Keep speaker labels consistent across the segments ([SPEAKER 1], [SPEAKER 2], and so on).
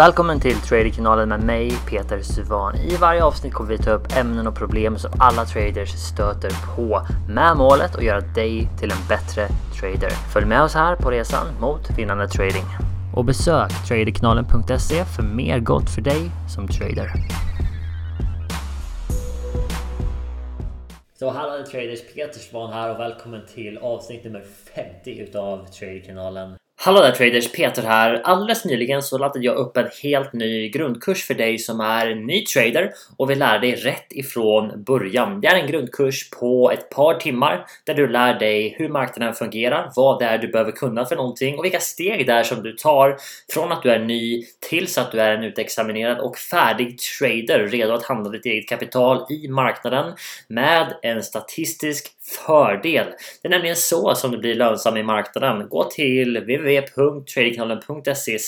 [SPEAKER 1] Välkommen till Traderkanalen med mig Peter Suvan. I varje avsnitt kommer vi ta upp ämnen och problem som alla traders stöter på med målet att göra dig till en bättre trader. Följ med oss här på resan mot vinnande trading. Och besök traderkanalen.se för mer gott för dig som trader. Så hallå traders, Peter Svan här och välkommen till avsnitt nummer 50 utav Traderkanalen. Hallå där traders! Peter här. Alldeles nyligen så laddade jag upp en helt ny grundkurs för dig som är ny trader och vill lära dig rätt ifrån början. Det är en grundkurs på ett par timmar där du lär dig hur marknaden fungerar, vad det är du behöver kunna för någonting och vilka steg det är som du tar från att du är ny tills att du är en utexaminerad och färdig trader redo att handla ditt eget kapital i marknaden med en statistisk fördel. Det är nämligen så som du blir lönsam i marknaden. Gå till www.tradingkanalen.se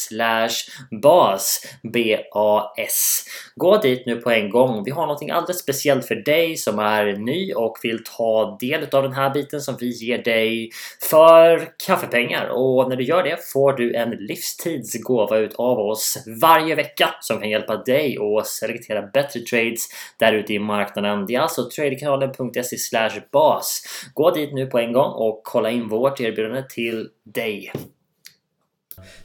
[SPEAKER 1] bas BAS. Gå dit nu på en gång. Vi har någonting alldeles speciellt för dig som är ny och vill ta del av den här biten som vi ger dig för kaffepengar. Och när du gör det får du en livstidsgåva ut av oss varje vecka som kan hjälpa dig att selektera bättre trades där ute i marknaden. Det är alltså tradingkanalen.se bas Gå dit nu på en gång och kolla in vårt erbjudande till dig.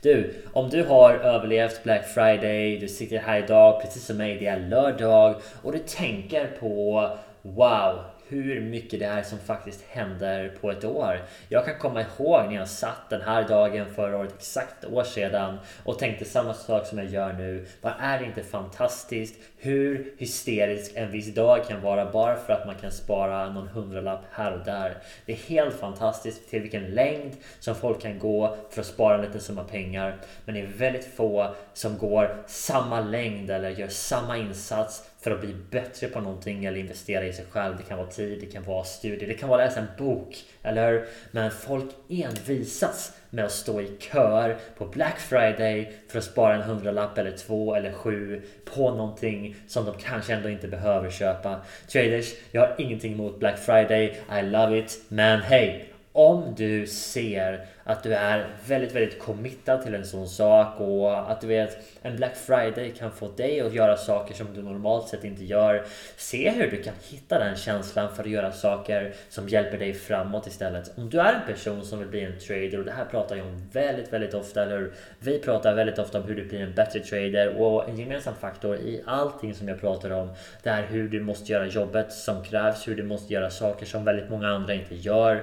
[SPEAKER 1] Du, om du har överlevt Black Friday, du sitter här idag precis som mig, det är lördag och du tänker på Wow, hur mycket det är som faktiskt händer på ett år. Jag kan komma ihåg när jag satt den här dagen förra året, exakt ett år sedan och tänkte samma sak som jag gör nu. Vad är det inte fantastiskt hur hysterisk en viss dag kan vara bara för att man kan spara någon hundralapp här och där. Det är helt fantastiskt till vilken längd som folk kan gå för att spara en liten summa pengar. Men det är väldigt få som går samma längd eller gör samma insats för att bli bättre på någonting eller investera i sig själv. Det kan vara tid, det kan vara studier, det kan vara läsa en bok. Eller Men folk envisas med att stå i köer på Black Friday för att spara en hundralapp eller två eller sju på någonting som de kanske ändå inte behöver köpa. Traders, jag har ingenting emot Black Friday, I love it, men hej! Om du ser att du är väldigt, väldigt committad till en sån sak och att du vet en Black Friday kan få dig att göra saker som du normalt sett inte gör. Se hur du kan hitta den känslan för att göra saker som hjälper dig framåt istället. Om du är en person som vill bli en trader och det här pratar jag om väldigt, väldigt ofta, eller vi pratar väldigt ofta om hur du blir en bättre trader och en gemensam faktor i allting som jag pratar om det är hur du måste göra jobbet som krävs, hur du måste göra saker som väldigt många andra inte gör.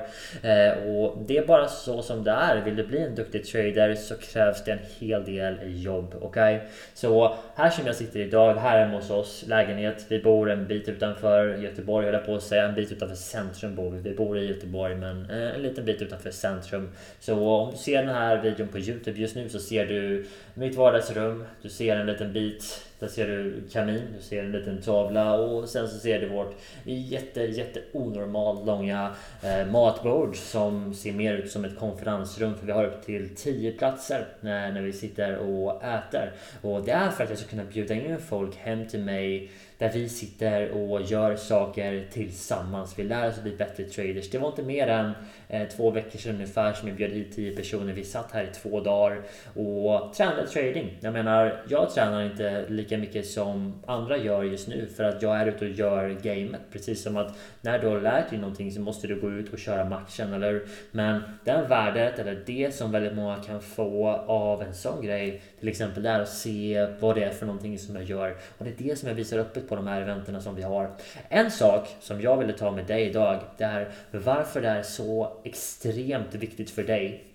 [SPEAKER 1] Eh, och det är bara så som det är. Vill du bli en duktig trader så krävs det en hel del jobb. Okej? Okay? Så här som jag sitter idag, här hemma hos oss, lägenhet. Vi bor en bit utanför Göteborg, höll jag på att säga. En bit utanför centrum bor vi. Vi bor i Göteborg, men eh, en liten bit utanför centrum. Så om du ser den här videon på Youtube just nu så ser du mitt vardagsrum. Du ser en liten bit där ser du kamin, du ser en liten tavla och sen så ser du vårt jätte, jätte onormalt långa eh, matbord som ser mer ut som ett konferensrum för vi har upp till 10 platser när, när vi sitter och äter. Och det är för att jag ska kunna bjuda in folk hem till mig där vi sitter och gör saker tillsammans. Vi lär oss att bli bättre traders. Det var inte mer än Eh, två veckor sedan ungefär som jag bjöd hit 10 personer. Vi satt här i två dagar och tränade trading. Jag menar, jag tränar inte lika mycket som andra gör just nu för att jag är ute och gör gamet. Precis som att när du har lärt dig någonting så måste du gå ut och köra matchen, eller Men det värdet, eller det som väldigt många kan få av en sån grej, till exempel det är att se vad det är för någonting som jag gör. Och det är det som jag visar öppet på de här eventerna som vi har. En sak som jag ville ta med dig idag, det är varför det är så extremt viktigt för dig.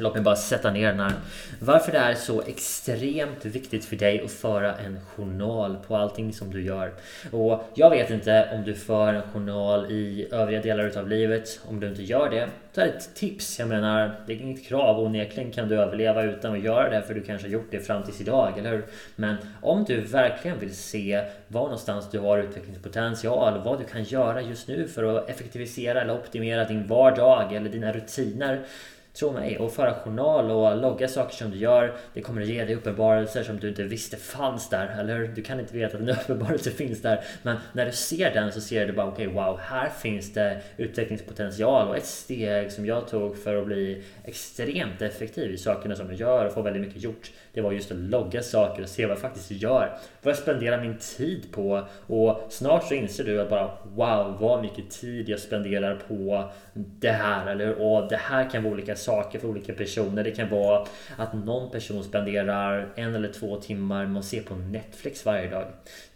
[SPEAKER 1] Låt mig bara sätta ner den här. Varför det är så extremt viktigt för dig att föra en journal på allting som du gör. Och jag vet inte om du för en journal i övriga delar utav livet. Om du inte gör det, så är det ett tips. Jag menar, det är inget krav. Onekligen kan du överleva utan att göra det för du kanske har gjort det fram tills idag, eller hur? Men om du verkligen vill se var någonstans du har utvecklingspotential, vad du kan göra just nu för att effektivisera eller optimera din vardag eller dina rutiner Tro mig, och föra journal och logga saker som du gör. Det kommer att ge dig uppenbarelser som du inte visste fanns där Eller? Du kan inte veta att en uppenbarelse finns där. Men när du ser den så ser du bara okej okay, wow, här finns det utvecklingspotential och ett steg som jag tog för att bli extremt effektiv i sakerna som jag gör och få väldigt mycket gjort. Det var just att logga saker och se vad jag faktiskt gör. Vad jag spenderar min tid på? Och snart så inser du att bara wow, vad mycket tid jag spenderar på det här eller och det här kan vara olika saker saker för olika personer. Det kan vara att någon person spenderar en eller två timmar med att se på Netflix varje dag.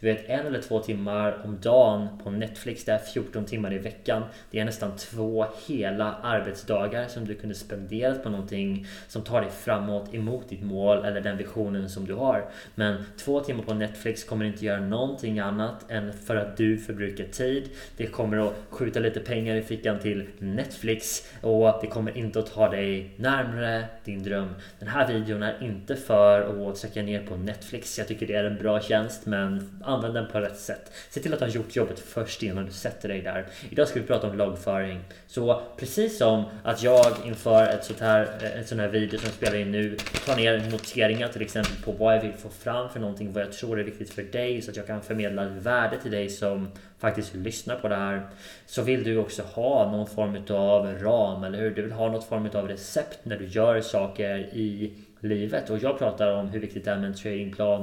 [SPEAKER 1] Du vet en eller två timmar om dagen på Netflix, det är 14 timmar i veckan. Det är nästan två hela arbetsdagar som du kunde spendera på någonting som tar dig framåt emot ditt mål eller den visionen som du har. Men två timmar på Netflix kommer inte göra någonting annat än för att du förbrukar tid. Det kommer att skjuta lite pengar i fickan till Netflix och det kommer inte att ta dig närmre din dröm. Den här videon är inte för att trycka ner på Netflix. Jag tycker det är en bra tjänst men använd den på rätt sätt. Se till att ha gjort jobbet först innan du sätter dig där. Idag ska vi prata om loggföring. Så precis som att jag inför ett sånt här, en sån här video som jag spelar in nu tar ner noteringar till exempel på vad jag vill få fram för någonting, vad jag tror är viktigt för dig så att jag kan förmedla värde till dig som faktiskt lyssnar på det här så vill du också ha någon form av ram eller hur? Du vill ha något form av recept när du gör saker i livet och jag pratar om hur viktigt det är med en tradingplan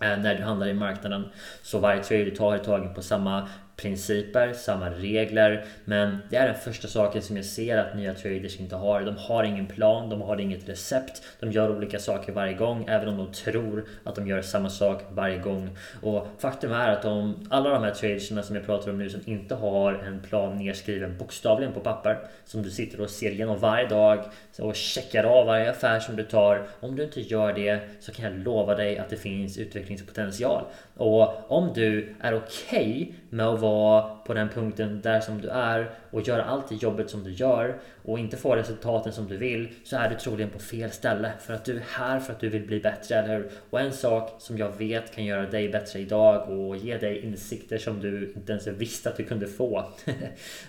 [SPEAKER 1] eh, när du handlar i marknaden. Så varje trade du tar är tagen på samma principer, samma regler. Men det är den första saken som jag ser att nya traders inte har. De har ingen plan, de har inget recept. De gör olika saker varje gång, även om de tror att de gör samma sak varje gång. Och faktum är att de, alla de här traderserna som jag pratar om nu som inte har en plan nedskriven bokstavligen på papper som du sitter och ser igenom varje dag och checkar av varje affär som du tar. Om du inte gör det så kan jag lova dig att det finns utvecklingspotential. Och om du är okej okay med att vara på den punkten där som du är och göra allt det jobbet som du gör och inte få resultaten som du vill så är du troligen på fel ställe för att du är här för att du vill bli bättre, eller hur? Och en sak som jag vet kan göra dig bättre idag och ge dig insikter som du inte ens visste att du kunde få.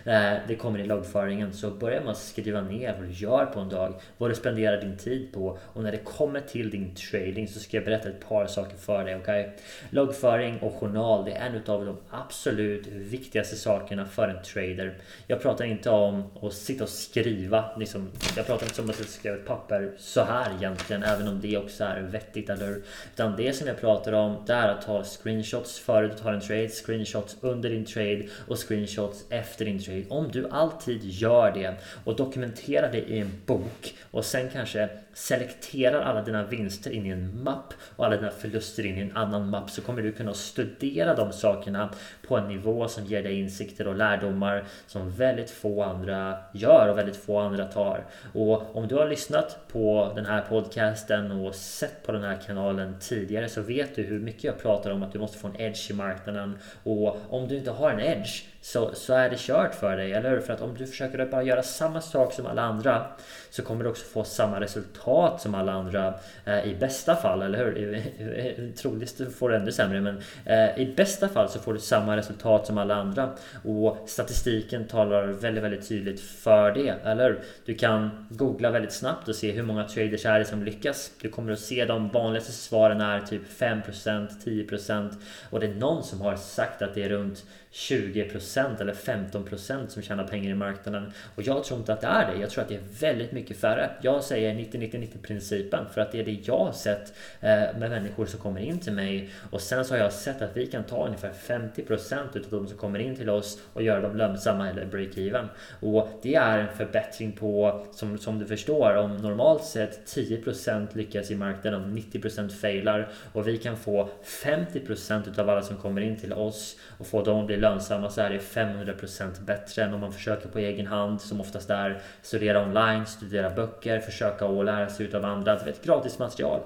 [SPEAKER 1] Eh, det kommer i loggföringen så börja med att skriva ner vad du gör på en dag, vad du spenderar din tid på och när det kommer till din trading så ska jag berätta ett par saker för dig. Okay? Loggföring och journal, det är en av de absolut viktigaste sakerna för en trader. Jag pratar inte om att sitta och skriva. Liksom, jag pratar inte om att skriva ett papper så här egentligen. Även om det också är vettigt, eller hur? Utan det som jag pratar om det är att ta screenshots före du tar en trade, screenshots under din trade och screenshots efter din trade. Om du alltid gör det och dokumenterar det i en bok och sen kanske selekterar alla dina vinster in i en mapp och alla dina förluster in i en annan mapp så kommer du kunna studera de sakerna på en nivå som ger dig insikter och lärdomar som väldigt få andra gör och väldigt få andra tar. Och om du har lyssnat på den här podcasten och sett på den här kanalen tidigare så vet du hur mycket jag pratar om att du måste få en edge i marknaden och om du inte har en edge så, så är det kört för dig, eller hur? För att om du försöker bara göra samma sak som alla andra så kommer du också få samma resultat som alla andra eh, i bästa fall, eller hur? Troligtvis får du ännu sämre, men eh, i bästa fall så får du samma resultat som alla andra och statistiken talar väldigt, väldigt tydligt för det, eller hur? Du kan googla väldigt snabbt och se hur många traders är det som lyckas. Du kommer att se de vanligaste svaren är typ 5%, 10% och det är någon som har sagt att det är runt 20% eller 15% som tjänar pengar i marknaden. Och jag tror inte att det är det. Jag tror att det är väldigt mycket färre. Jag säger 90-90-90 principen för att det är det jag har sett eh, med människor som kommer in till mig. Och sen så har jag sett att vi kan ta ungefär 50% utav de som kommer in till oss och göra dem lönsamma eller break-even. Och det är en förbättring på, som, som du förstår, om normalt sett 10% lyckas i marknaden och 90% failar och vi kan få 50% utav alla som kommer in till oss och få dem att bli lönsamma så är det 500% bättre än om man försöker på egen hand som oftast är studera online, studera böcker, försöka att lära sig utav andra. Du vet, gratis material.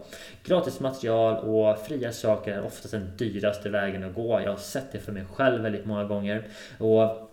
[SPEAKER 1] Gratis material och fria saker är oftast den dyraste vägen att gå. Jag har sett det för mig själv väldigt många gånger. Och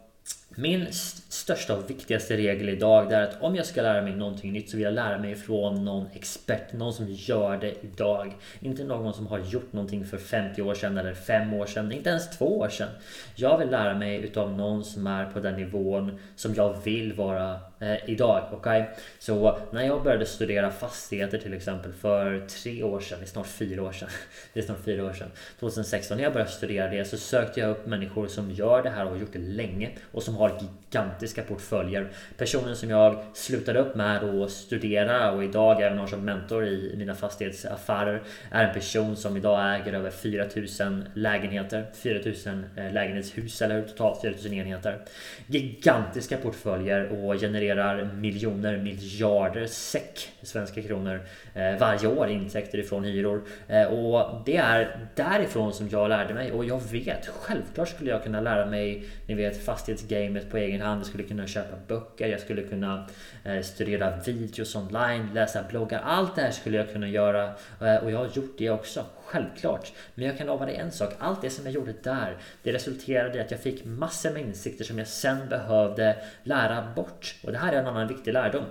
[SPEAKER 1] min största och viktigaste regel idag är att om jag ska lära mig någonting nytt så vill jag lära mig från någon expert, någon som gör det idag. Inte någon som har gjort någonting för 50 år sedan eller 5 år sedan, inte ens 2 år sedan. Jag vill lära mig utav någon som är på den nivån som jag vill vara eh, idag. Okay? Så när jag började studera fastigheter till exempel för 3 år sedan, det är snart 4 år sedan. Det är snart 4 år sedan. 2016 när jag började studera det så sökte jag upp människor som gör det här och har gjort det länge och som har har gigantiska portföljer. Personen som jag slutade upp med att studera och idag även har som mentor i mina fastighetsaffärer är en person som idag äger över 4000 lägenheter, 4000 eh, lägenhetshus eller totalt 4000 enheter. Gigantiska portföljer och genererar miljoner, miljarder säck svenska kronor Eh, varje år intäkter ifrån hyror. Eh, och det är därifrån som jag lärde mig och jag vet självklart skulle jag kunna lära mig ni vet fastighetsgamet på egen hand. Jag skulle kunna köpa böcker, jag skulle kunna Eh, studera videos online, läsa bloggar. Allt det här skulle jag kunna göra eh, och jag har gjort det också. Självklart. Men jag kan lova dig en sak. Allt det som jag gjorde där, det resulterade i att jag fick massor med insikter som jag sen behövde lära bort. Och det här är en annan viktig lärdom.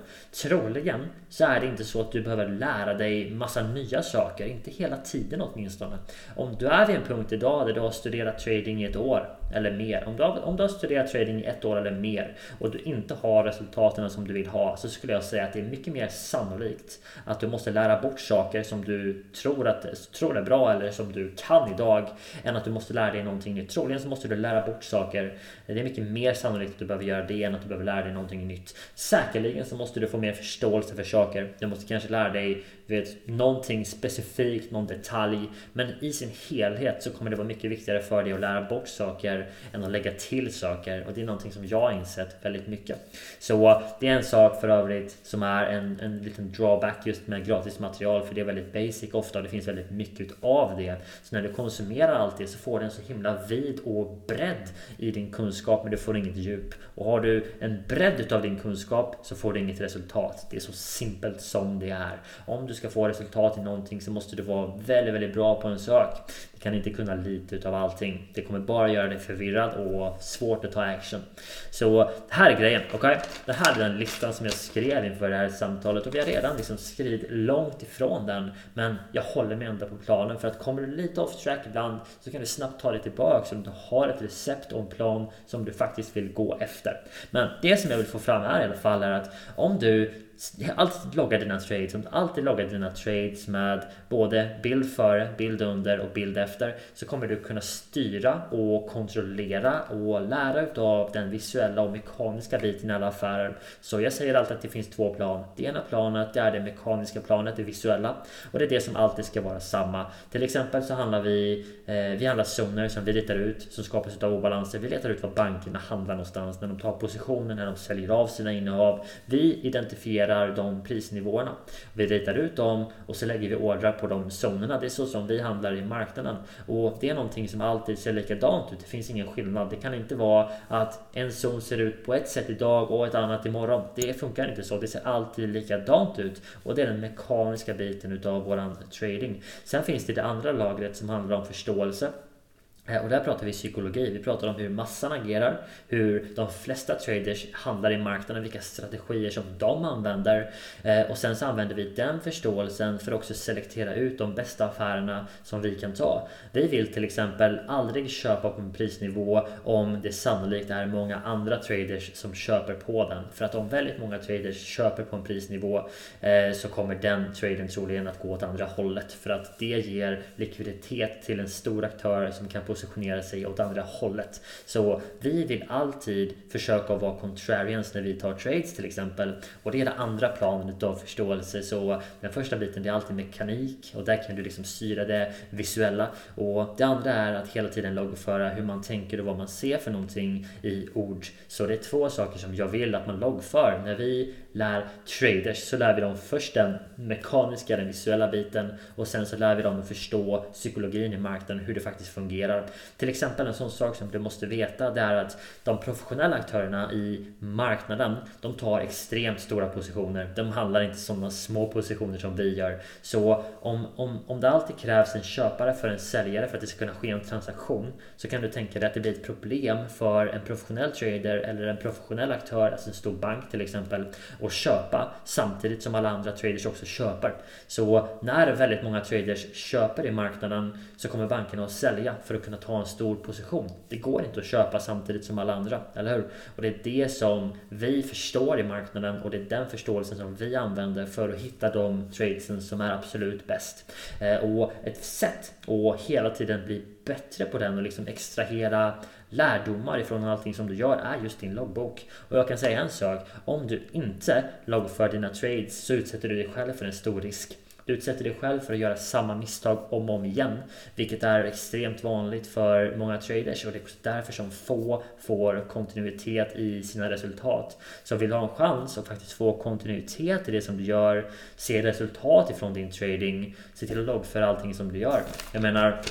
[SPEAKER 1] Troligen så är det inte så att du behöver lära dig massa nya saker. Inte hela tiden åtminstone. Om du är vid en punkt idag där du har studerat trading i ett år eller mer. Om du, har, om du har studerat trading i ett år eller mer och du inte har resultaten som du vill ha så skulle jag säga att det är mycket mer sannolikt att du måste lära bort saker som du tror, att, tror är bra eller som du kan idag än att du måste lära dig någonting nytt. Troligen så måste du lära bort saker. Det är mycket mer sannolikt att du behöver göra det än att du behöver lära dig någonting nytt. Säkerligen så måste du få mer förståelse för saker. Du måste kanske lära dig vet, någonting specifikt, någon detalj. Men i sin helhet så kommer det vara mycket viktigare för dig att lära bort saker än att lägga till saker. Och det är någonting som jag har insett väldigt mycket. Så uh, det är en sak för övrigt som är en, en liten drawback just med gratis material. För det är väldigt basic ofta och det finns väldigt mycket av det. Så när du konsumerar allt det så får du en så himla vid och bredd i din kunskap men du får inget djup. Och har du en bredd utav din kunskap så får du inget resultat. Det är så simpelt som det är. Om du ska få resultat i någonting så måste du vara väldigt, väldigt bra på en sak. Du kan inte kunna lite utav allting. Det kommer bara göra dig förvirrad och svårt att ta action. Så det här är grejen. Okay? Det här är den listan som jag skrev inför det här samtalet och vi har redan liksom skridit långt ifrån den. Men jag håller mig ändå på planen för att kommer du lite off track ibland så kan du snabbt ta dig tillbaka så du har ett recept och en plan som du faktiskt vill gå efter. Men det som jag vill få fram här i alla fall är att om du alltid logga dina trades, alltid logga dina trades med både bild före, bild under och bild efter så kommer du kunna styra och kontrollera och lära utav den visuella och mekaniska biten i alla affärer. Så jag säger alltid att det finns två plan. Det ena planet det är det mekaniska planet, det visuella och det är det som alltid ska vara samma. Till exempel så handlar vi, eh, vi handlar zoner som vi ritar ut som skapas utav obalanser. Vi letar ut var bankerna handlar någonstans när de tar positioner, när de säljer av sina innehav. Vi identifierar hanterar de prisnivåerna. Vi ritar ut dem och så lägger vi ordrar på de zonerna. Det är så som vi handlar i marknaden. Och det är någonting som alltid ser likadant ut. Det finns ingen skillnad. Det kan inte vara att en zon ser ut på ett sätt idag och ett annat imorgon. Det funkar inte så. Det ser alltid likadant ut. Och det är den mekaniska biten utav våran trading. Sen finns det det andra lagret som handlar om förståelse. Eh, och där pratar vi psykologi. Vi pratar om hur massan agerar, hur de flesta traders handlar i marknaden, vilka strategier som de använder. Eh, och sen så använder vi den förståelsen för att också selektera ut de bästa affärerna som vi kan ta. Vi vill till exempel aldrig köpa på en prisnivå om det sannolikt är många andra traders som köper på den. För att om väldigt många traders köper på en prisnivå eh, så kommer den traden troligen att gå åt andra hållet. För att det ger likviditet till en stor aktör som kan positionera sig åt andra hållet. Så vi vill alltid försöka vara contrarians när vi tar trades till exempel. Och det är det andra planet av förståelse. Så den första biten det är alltid mekanik och där kan du liksom styra det visuella. Och det andra är att hela tiden loggföra hur man tänker och vad man ser för någonting i ord. Så det är två saker som jag vill att man loggför. När vi lär traders så lär vi dem först den mekaniska, den visuella biten och sen så lär vi dem att förstå psykologin i marknaden, hur det faktiskt fungerar. Till exempel en sån sak som du måste veta det är att de professionella aktörerna i marknaden de tar extremt stora positioner. De handlar inte sådana små positioner som vi gör. Så om, om, om det alltid krävs en köpare för en säljare för att det ska kunna ske en transaktion så kan du tänka dig att det blir ett problem för en professionell trader eller en professionell aktör, alltså en stor bank till exempel, och köpa samtidigt som alla andra traders också köper. Så när väldigt många traders köper i marknaden så kommer bankerna att sälja för att kunna ta en stor position. Det går inte att köpa samtidigt som alla andra, eller hur? Och det är det som vi förstår i marknaden och det är den förståelsen som vi använder för att hitta de tradesen som är absolut bäst. Eh, och ett sätt att hela tiden bli bättre på den och liksom extrahera lärdomar ifrån allting som du gör är just din loggbok. Och jag kan säga en sak. Om du inte loggför dina trades så utsätter du dig själv för en stor risk. Du utsätter dig själv för att göra samma misstag om och om igen. Vilket är extremt vanligt för många traders och det är också därför som få får kontinuitet i sina resultat. Så vill du ha en chans att faktiskt få kontinuitet i det som du gör, se resultat ifrån din trading, se till att loggföra allting som du gör. Jag menar,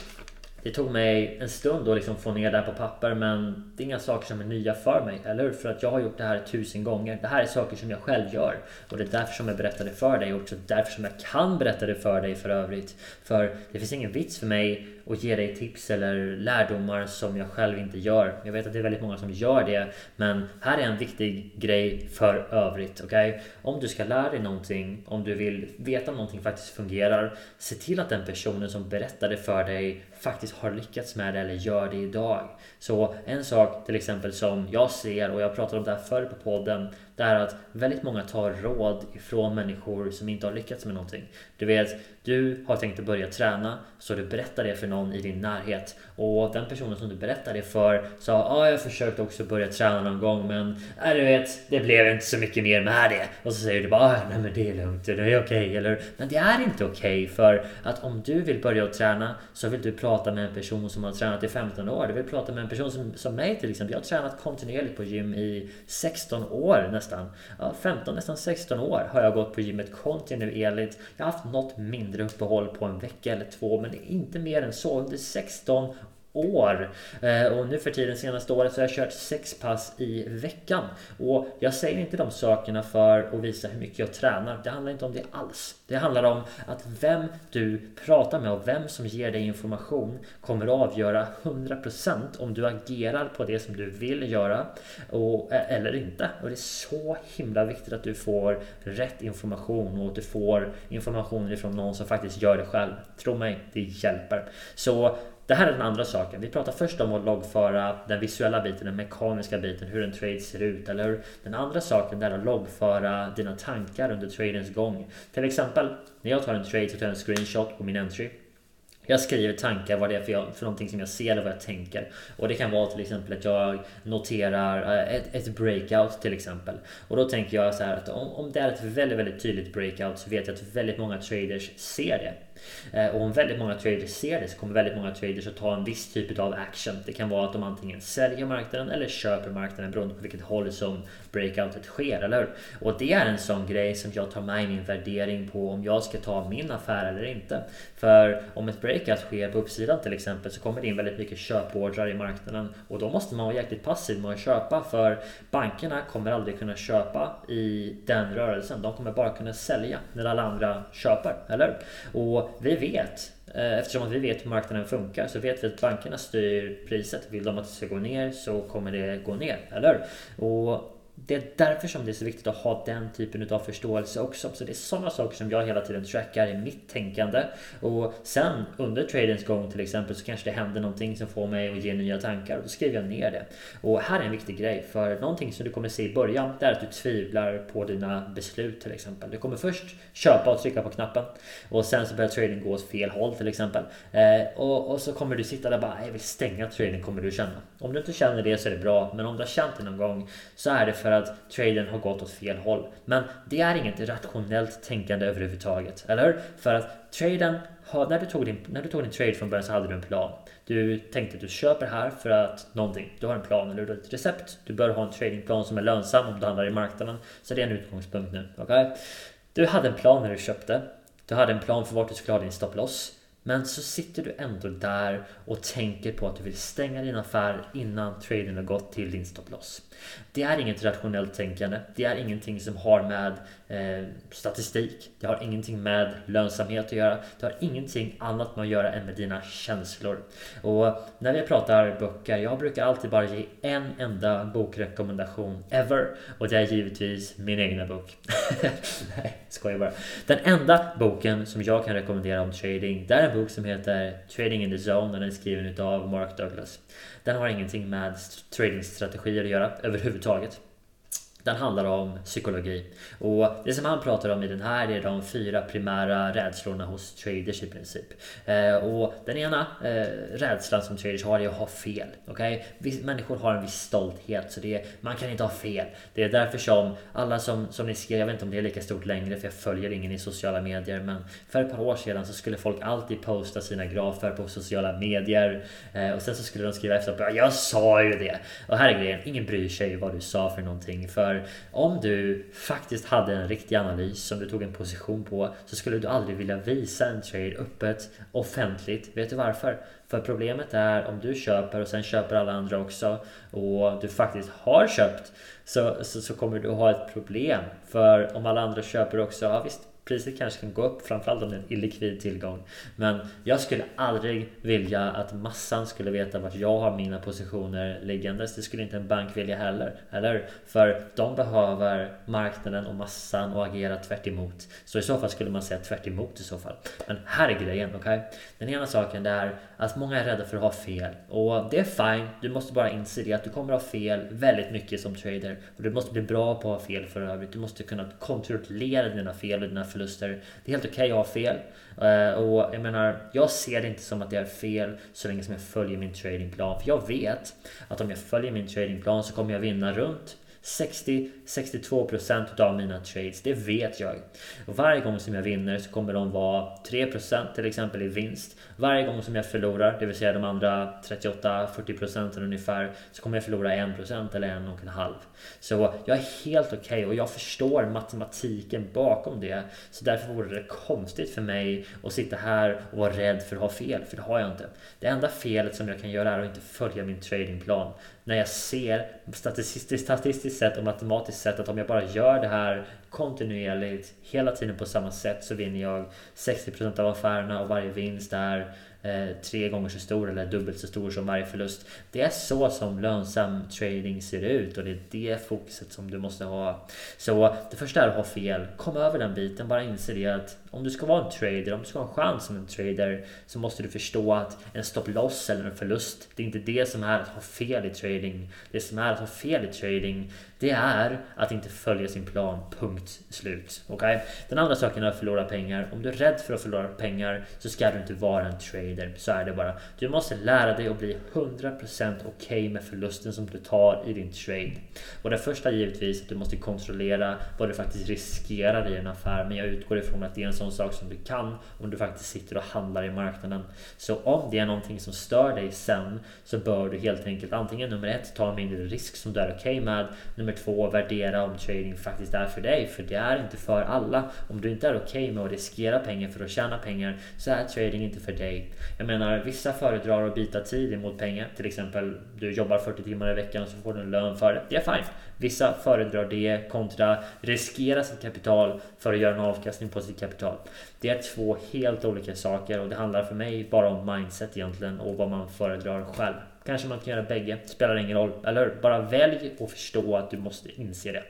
[SPEAKER 1] det tog mig en stund att liksom få ner det här på papper men det är inga saker som är nya för mig, eller hur? För att jag har gjort det här tusen gånger. Det här är saker som jag själv gör och det är därför som jag berättar det för dig och också därför som jag kan berätta det för dig för övrigt. För det finns ingen vits för mig och ge dig tips eller lärdomar som jag själv inte gör. Jag vet att det är väldigt många som gör det, men här är en viktig grej för övrigt. Okay? Om du ska lära dig någonting, om du vill veta om någonting faktiskt fungerar, se till att den personen som berättade för dig faktiskt har lyckats med det eller gör det idag. Så en sak till exempel som jag ser och jag pratade om det här förr på podden det är att väldigt många tar råd ifrån människor som inte har lyckats med någonting. Du vet, du har tänkt att börja träna så du berättar det för någon i din närhet och den personen som du berättar det för sa ja, ah, jag försökte också börja träna någon gång men äh, du vet, det blev inte så mycket mer med det. Och så säger du bara ah, nej men det är lugnt, det är okej okay, eller men det är inte okej okay, för att om du vill börja träna så vill du prata med en person som har tränat i 15 år. Du vill prata med en person som, som mig till exempel. Jag har tränat kontinuerligt på gym i 16 år nästan. Ja, 15, nästan 16 år har jag gått på gymmet kontinuerligt. Jag har haft något mindre uppehåll på en vecka eller två men inte mer än så. Under 16 år. Eh, och nu för tiden senaste året så har jag kört sex pass i veckan. Och jag säger inte de sakerna för att visa hur mycket jag tränar. Det handlar inte om det alls. Det handlar om att vem du pratar med och vem som ger dig information kommer att avgöra 100% om du agerar på det som du vill göra och, eh, eller inte. Och det är så himla viktigt att du får rätt information och att du får information ifrån någon som faktiskt gör det själv. Tro mig, det hjälper. Så det här är den andra saken. Vi pratar först om att loggföra den visuella biten, den mekaniska biten, hur en trade ser ut, eller hur? Den andra saken är att loggföra dina tankar under tradens gång. Till exempel, när jag tar en trade så tar jag en screenshot på min entry. Jag skriver tankar vad det är för, jag, för någonting som jag ser eller vad jag tänker. Och det kan vara till exempel att jag noterar eh, ett, ett breakout till exempel. Och då tänker jag så här att om, om det är ett väldigt, väldigt tydligt breakout så vet jag att väldigt många traders ser det. Eh, och om väldigt många traders ser det så kommer väldigt många traders att ta en viss typ av action. Det kan vara att de antingen säljer marknaden eller köper marknaden beroende på vilket håll som breakoutet sker, eller hur? Och det är en sån grej som jag tar med i min värdering på om jag ska ta min affär eller inte. För om ett breakout sker på uppsidan till exempel så kommer det in väldigt mycket köpordrar i marknaden och då måste man vara jäkligt passiv med att köpa för bankerna kommer aldrig kunna köpa i den rörelsen. De kommer bara kunna sälja när alla andra köper, eller? Och vi vet eh, Eftersom att vi vet hur marknaden funkar så vet vi att bankerna styr priset. Vill de att det ska gå ner så kommer det gå ner, eller Och det är därför som det är så viktigt att ha den typen av förståelse också. Så det är sådana saker som jag hela tiden trackar i mitt tänkande. Och sen under tradens gång till exempel så kanske det händer någonting som får mig att ge nya tankar och då skriver jag ner det. Och här är en viktig grej för någonting som du kommer se i början det är att du tvivlar på dina beslut till exempel. Du kommer först köpa och trycka på knappen och sen så börjar trading gå åt fel håll till exempel. Eh, och, och, så kommer du sitta där och bara jag vill stänga trading kommer du känna. Om du inte känner det så är det bra men om du har känt det någon gång så är det för för att traden har gått åt fel håll. Men det är inget rationellt tänkande överhuvudtaget, eller hur? För att traden när, du tog din, när du tog din trade från början så hade du en plan. Du tänkte att du köper här för att någonting. Du har en plan eller du har ett recept. Du bör ha en tradingplan som är lönsam om du handlar i marknaden. Så det är en utgångspunkt nu. Okay? Du hade en plan när du köpte. Du hade en plan för vart du skulle ha din stop loss. Men så sitter du ändå där och tänker på att du vill stänga din affär innan traden har gått till din stop loss. Det är inget rationellt tänkande. Det är ingenting som har med eh, statistik. Det har ingenting med lönsamhet att göra. Det har ingenting annat med att göra än med dina känslor. Och när vi pratar böcker, jag brukar alltid bara ge en enda bokrekommendation ever. Och det är givetvis min egna bok. Nej, skojar bara. Den enda boken som jag kan rekommendera om trading, det är en bok som heter Trading in the Zone. och Den är skriven av Mark Douglas. Den har ingenting med tradingstrategier att göra överhuvudtaget. Den handlar om psykologi. Och det som han pratar om i den här är de fyra primära rädslorna hos traders i princip. Eh, och den ena eh, rädslan som traders har är att ha fel. Okay? Människor har en viss stolthet så det är, man kan inte ha fel. Det är därför som alla som, som ni skrev, jag vet inte om det är lika stort längre för jag följer ingen i sociala medier men för ett par år sedan så skulle folk alltid posta sina grafer på sociala medier eh, och sen så skulle de skriva efter jag sa ju det. Och här är grejen, ingen bryr sig vad du sa för någonting. För för om du faktiskt hade en riktig analys som du tog en position på så skulle du aldrig vilja visa en trade öppet, offentligt. Vet du varför? För problemet är om du köper och sen köper alla andra också och du faktiskt har köpt så, så, så kommer du ha ett problem. För om alla andra köper också, ja visst priset kanske kan gå upp framförallt om det är en illikvid tillgång. Men jag skulle aldrig vilja att massan skulle veta vart jag har mina positioner liggandes. Det skulle inte en bank vilja heller. Eller? För de behöver marknaden och massan och agera tvärt emot. Så i så fall skulle man säga tvärt emot i så fall. Men här är grejen, okej? Okay? Den ena saken är att många är rädda för att ha fel. Och det är fine. Du måste bara inse det att du kommer att ha fel väldigt mycket som trader. Och du måste bli bra på att ha fel för övrigt. Du måste kunna kontrollera dina fel och dina förluster. Det är helt okej okay att ha fel. Uh, och jag menar, jag ser det inte som att det är fel så länge som jag följer min tradingplan. För jag vet att om jag följer min tradingplan så kommer jag vinna runt 60-62% av mina trades, det vet jag. Varje gång som jag vinner så kommer de vara 3% till exempel i vinst. Varje gång som jag förlorar, det vill säga de andra 38-40% ungefär, så kommer jag förlora 1% eller 1,5%. Så jag är helt okej okay och jag förstår matematiken bakom det. Så därför vore det konstigt för mig att sitta här och vara rädd för att ha fel, för det har jag inte. Det enda felet som jag kan göra är att inte följa min tradingplan när jag ser statistiskt, statistiskt sett och matematiskt sett att om jag bara gör det här kontinuerligt hela tiden på samma sätt så vinner jag 60% av affärerna och varje vinst är Eh, tre gånger så stor eller dubbelt så stor som varje förlust. Det är så som lönsam trading ser ut och det är det fokuset som du måste ha. Så det första är att ha fel. Kom över den biten, bara inse det att om du ska vara en trader, om du ska ha en chans som en trader så måste du förstå att en stop loss eller en förlust, det är inte det som är att ha fel i trading. Det som är att ha fel i trading, det är att inte följa sin plan. Punkt slut. Okay? Eh, den andra saken är att förlora pengar. Om du är rädd för att förlora pengar så ska du inte vara en trader. Så är det bara. Du måste lära dig att bli 100% okej okay med förlusten som du tar i din trade. Och det första är givetvis att du måste kontrollera vad du faktiskt riskerar i en affär. Men jag utgår ifrån att det är en sån sak som du kan om du faktiskt sitter och handlar i marknaden. Så om det är någonting som stör dig sen så bör du helt enkelt antingen nummer ett ta en mindre risk som du är okej okay med. Nummer två värdera om trading faktiskt är för dig. För det är inte för alla. Om du inte är okej okay med att riskera pengar för att tjäna pengar så är trading inte för dig. Jag menar vissa föredrar att byta tid emot pengar. Till exempel du jobbar 40 timmar i veckan och så får du en lön för det. Det är fine. Vissa föredrar det kontra riskera sitt kapital för att göra en avkastning på sitt kapital. Det är två helt olika saker och det handlar för mig bara om mindset egentligen och vad man föredrar själv. Kanske man kan göra bägge, spelar ingen roll. Eller bara välj och förstå att du måste inse det.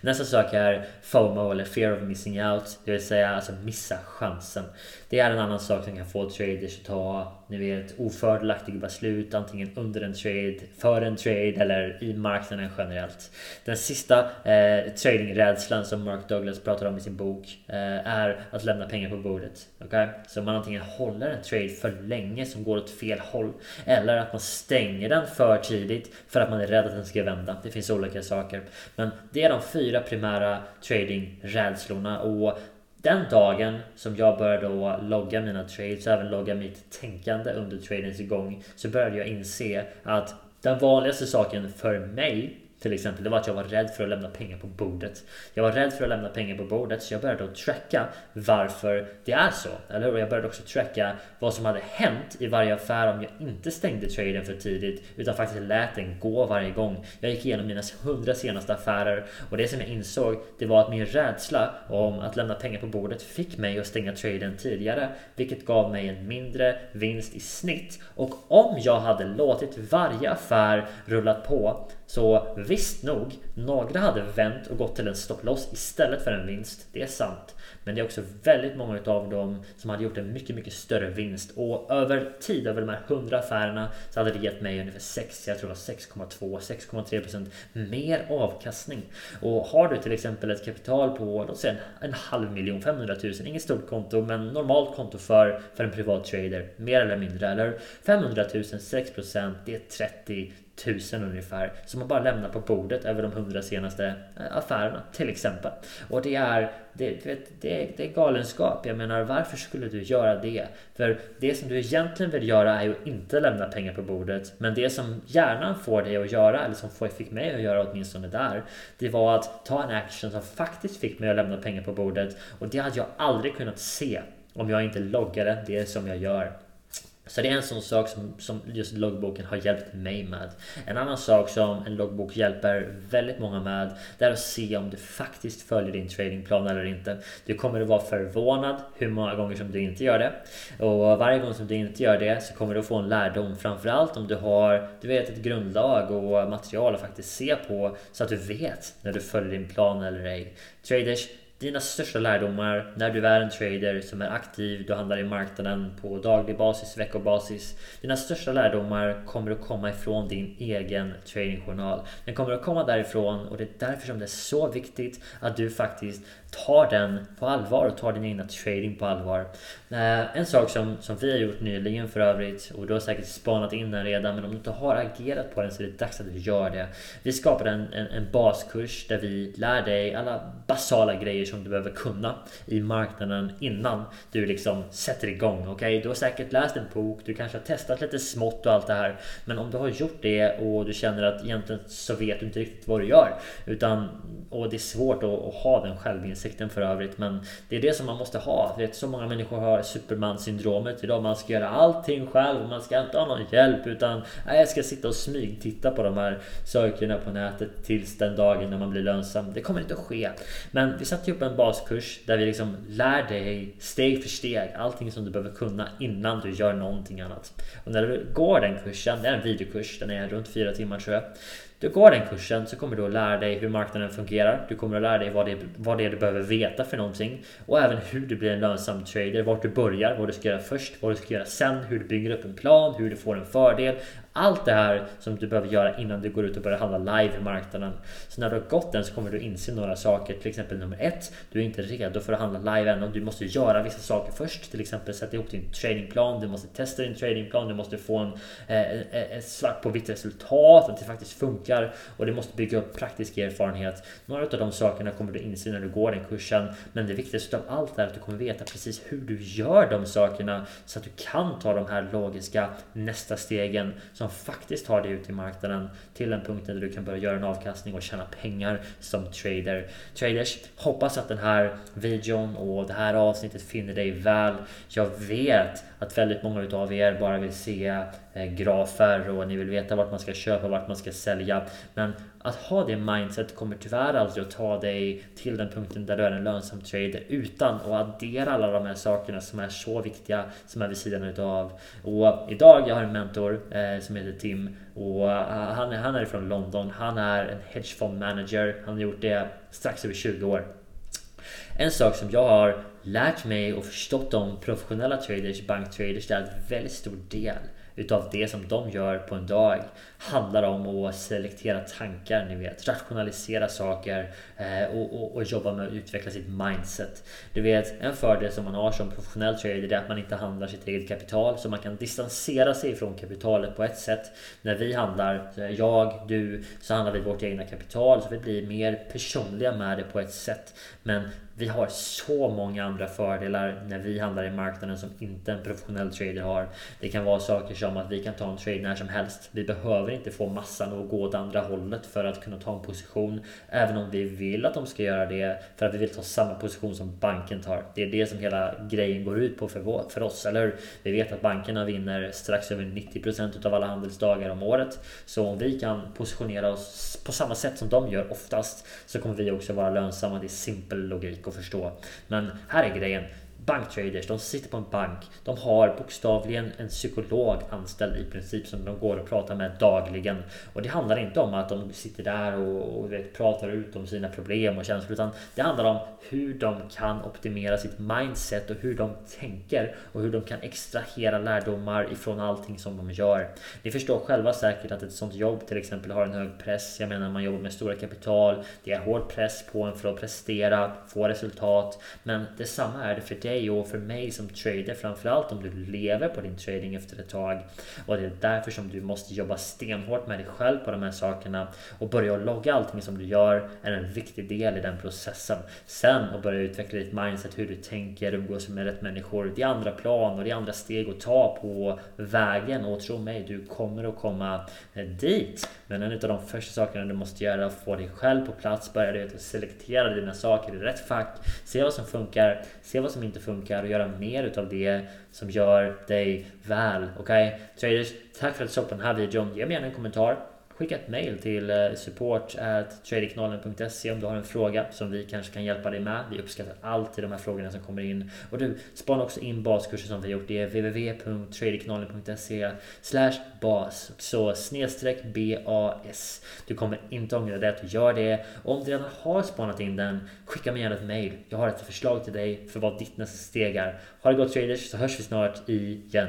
[SPEAKER 1] Nästa sak är FOMO eller Fear of Missing Out. Det vill säga alltså missa chansen. Det är en annan sak som kan få traders att ta ni vet, ofördelaktiga beslut antingen under en trade, för en trade eller i marknaden generellt. Den sista eh, tradingrädslan som Mark Douglas pratar om i sin bok eh, är att lämna pengar på bordet. Okay? Så man antingen håller en trade för länge som går åt fel håll eller att man stänger den för tidigt för att man är rädd att den ska vända. Det finns olika saker. Men det är de fyra primära tradingrädslorna och den dagen som jag började då logga mina trades och även logga mitt tänkande under tradens igång så började jag inse att den vanligaste saken för mig till exempel, det var att jag var rädd för att lämna pengar på bordet. Jag var rädd för att lämna pengar på bordet så jag började att tracka varför det är så. Eller hur? Jag började också tracka vad som hade hänt i varje affär om jag inte stängde traden för tidigt utan faktiskt lät den gå varje gång. Jag gick igenom mina hundra senaste affärer och det som jag insåg det var att min rädsla om att lämna pengar på bordet fick mig att stänga traden tidigare vilket gav mig en mindre vinst i snitt. Och om jag hade låtit varje affär rulla på så visst nog, några hade vänt och gått till en stopploss istället för en vinst. Det är sant. Men det är också väldigt många av dem som hade gjort en mycket, mycket större vinst. Och över tid, över de här 100 affärerna, så hade det gett mig ungefär 6, jag tror det var 6,2, 6,3% mer avkastning. Och har du till exempel ett kapital på, låt säga en, en halv miljon, 500 000, inget stort konto, men normalt konto för, för en privat trader, mer eller mindre, eller 500 000, 6%, det är 30 tusen ungefär som man bara lämnar på bordet över de hundra senaste eh, affärerna till exempel. Och det är, det, vet, det, är, det är galenskap. Jag menar varför skulle du göra det? För det som du egentligen vill göra är ju inte lämna pengar på bordet. Men det som hjärnan får dig att göra, eller som fick mig att göra åtminstone där, det var att ta en action som faktiskt fick mig att lämna pengar på bordet. Och det hade jag aldrig kunnat se om jag inte loggade det som jag gör. Så det är en sån sak som, som just loggboken har hjälpt mig med. En annan sak som en loggbok hjälper väldigt många med det är att se om du faktiskt följer din tradingplan eller inte. Du kommer att vara förvånad hur många gånger som du inte gör det. Och varje gång som du inte gör det så kommer du få en lärdom. Framförallt om du har du vet, ett grundlag och material att faktiskt se på så att du vet när du följer din plan eller ej. Traders, dina största lärdomar när du är en trader som är aktiv, du handlar i marknaden på daglig basis, veckobasis. Dina största lärdomar kommer att komma ifrån din egen tradingjournal. Den kommer att komma därifrån och det är därför som det är så viktigt att du faktiskt tar den på allvar och tar din egna trading på allvar. Eh, en sak som, som vi har gjort nyligen för övrigt och du har säkert spanat in den redan men om du inte har agerat på den så är det dags att du gör det. Vi skapade en, en, en baskurs där vi lär dig alla basala grejer som du behöver kunna i marknaden innan du liksom sätter igång. Okej, okay? du har säkert läst en bok, du kanske har testat lite smått och allt det här. Men om du har gjort det och du känner att egentligen så vet du inte riktigt vad du gör utan och det är svårt att, att ha den självinsikten för övrigt men det är det som man måste ha. Vet, så många människor har superman-syndromet idag. Man ska göra allting själv, man ska inte ha någon hjälp utan nej, jag ska sitta och smygtitta på de här sökerna på nätet tills den dagen när man blir lönsam. Det kommer inte att ske. Men vi satte upp en baskurs där vi liksom lär dig steg för steg allting som du behöver kunna innan du gör någonting annat. Och när du går den kursen, det är en videokurs, den är runt fyra timmar tror jag. Du går den kursen så kommer du att lära dig hur marknaden fungerar. Du kommer att lära dig vad det, är, vad det är du behöver veta för någonting. Och även hur du blir en lönsam trader. Vart du börjar, vad du ska göra först, vad du ska göra sen, hur du bygger upp en plan, hur du får en fördel. Allt det här som du behöver göra innan du går ut och börjar handla live i marknaden. Så när du har gått den så kommer du inse några saker. Till exempel nummer ett, du är inte redo för att handla live än och du måste göra vissa saker först. Till exempel sätta ihop din tradingplan, du måste testa din tradingplan, du måste få en eh, eh ett svart på vitt resultat, att det faktiskt funkar och du måste bygga upp praktisk erfarenhet. Några av de sakerna kommer du inse när du går den kursen. Men det viktigaste av allt är att du kommer veta precis hur du gör de sakerna så att du kan ta de här logiska nästa stegen som faktiskt tar dig ut i marknaden till en punkt där du kan börja göra en avkastning och tjäna pengar som trader. Traders, hoppas att den här videon och det här avsnittet finner dig väl. Jag vet att väldigt många utav er bara vill se eh, grafer och ni vill veta vart man ska köpa, vart man ska sälja. Men att ha det mindset kommer tyvärr aldrig att ta dig till den punkten där du är en lönsam trader utan att addera alla de här sakerna som är så viktiga som är vid sidan utav. Och idag jag har en mentor eh, som heter Tim och uh, han, är, han är från London. Han är en hedgefond manager. Han har gjort det strax över 20 år. En sak som jag har lärt mig och förstått om professionella traders, banktraders, det är att väldigt stor del utav det som de gör på en dag handlar om att selektera tankar, ni vet, rationalisera saker eh, och, och, och, jobba med att utveckla sitt mindset. Du vet, en fördel som man har som professionell trader är att man inte handlar sitt eget kapital, så man kan distansera sig från kapitalet på ett sätt. När vi handlar, jag, du, så handlar vi vårt egna kapital, så vi blir mer personliga med det på ett sätt. Men vi har så många andra fördelar när vi handlar i marknaden som inte en professionell trader har. Det kan vara saker som att vi kan ta en trade när som helst. Vi behöver inte få massan att gå åt andra hållet för att kunna ta en position. Även om vi vill att de ska göra det för att vi vill ta samma position som banken tar. Det är det som hela grejen går ut på för, för oss, eller hur? Vi vet att bankerna vinner strax över 90% av alla handelsdagar om året. Så om vi kan positionera oss på samma sätt som de gör oftast så kommer vi också vara lönsamma. Det är simpel logik förstå. Men här är grejen banktraders, de sitter på en bank. De har bokstavligen en psykolog anställd i princip som de går och pratar med dagligen. Och det handlar inte om att de sitter där och, och vet, pratar ut om sina problem och känslor utan det handlar om hur de kan optimera sitt mindset och hur de tänker och hur de kan extrahera lärdomar ifrån allting som de gör. Ni förstår själva säkert att ett sånt jobb till exempel har en hög press. Jag menar man jobbar med stora kapital. Det är hård press på en för att prestera, få resultat. Men detsamma är det för dig dig och för mig som trader framförallt om du lever på din trading efter ett tag. Och det är därför som du måste jobba stenhårt med dig själv på de här sakerna och börja logga allting som du gör är en viktig del i den processen. Sen att börja utveckla ditt mindset, hur du tänker, umgås med rätt människor. Det är andra plan och det är andra steg att ta på vägen och tro mig, du kommer att komma eh, dit. Men en av de första sakerna du måste göra är att få dig själv på plats, börja du selektera dina saker i rätt fack, se vad som funkar, se vad som inte funkar och göra mer utav det som gör dig väl. Okej? Okay? Traders, tack för att du såg på den här videon. Ge mig gärna en kommentar. Skicka ett mail till eh, support om du har en fråga som vi kanske kan hjälpa dig med. Vi uppskattar alltid de här frågorna som kommer in. Och du, spana också in baskurser som vi har gjort. Det är www.traderkanalen.se bas. Så snedstreck BAS. Du kommer inte ångra det. Gör det. Och om du redan har spanat in den, skicka mig gärna ett mail. Jag har ett förslag till dig för vad ditt nästa steg är. Ha det gott traders så hörs vi snart igen.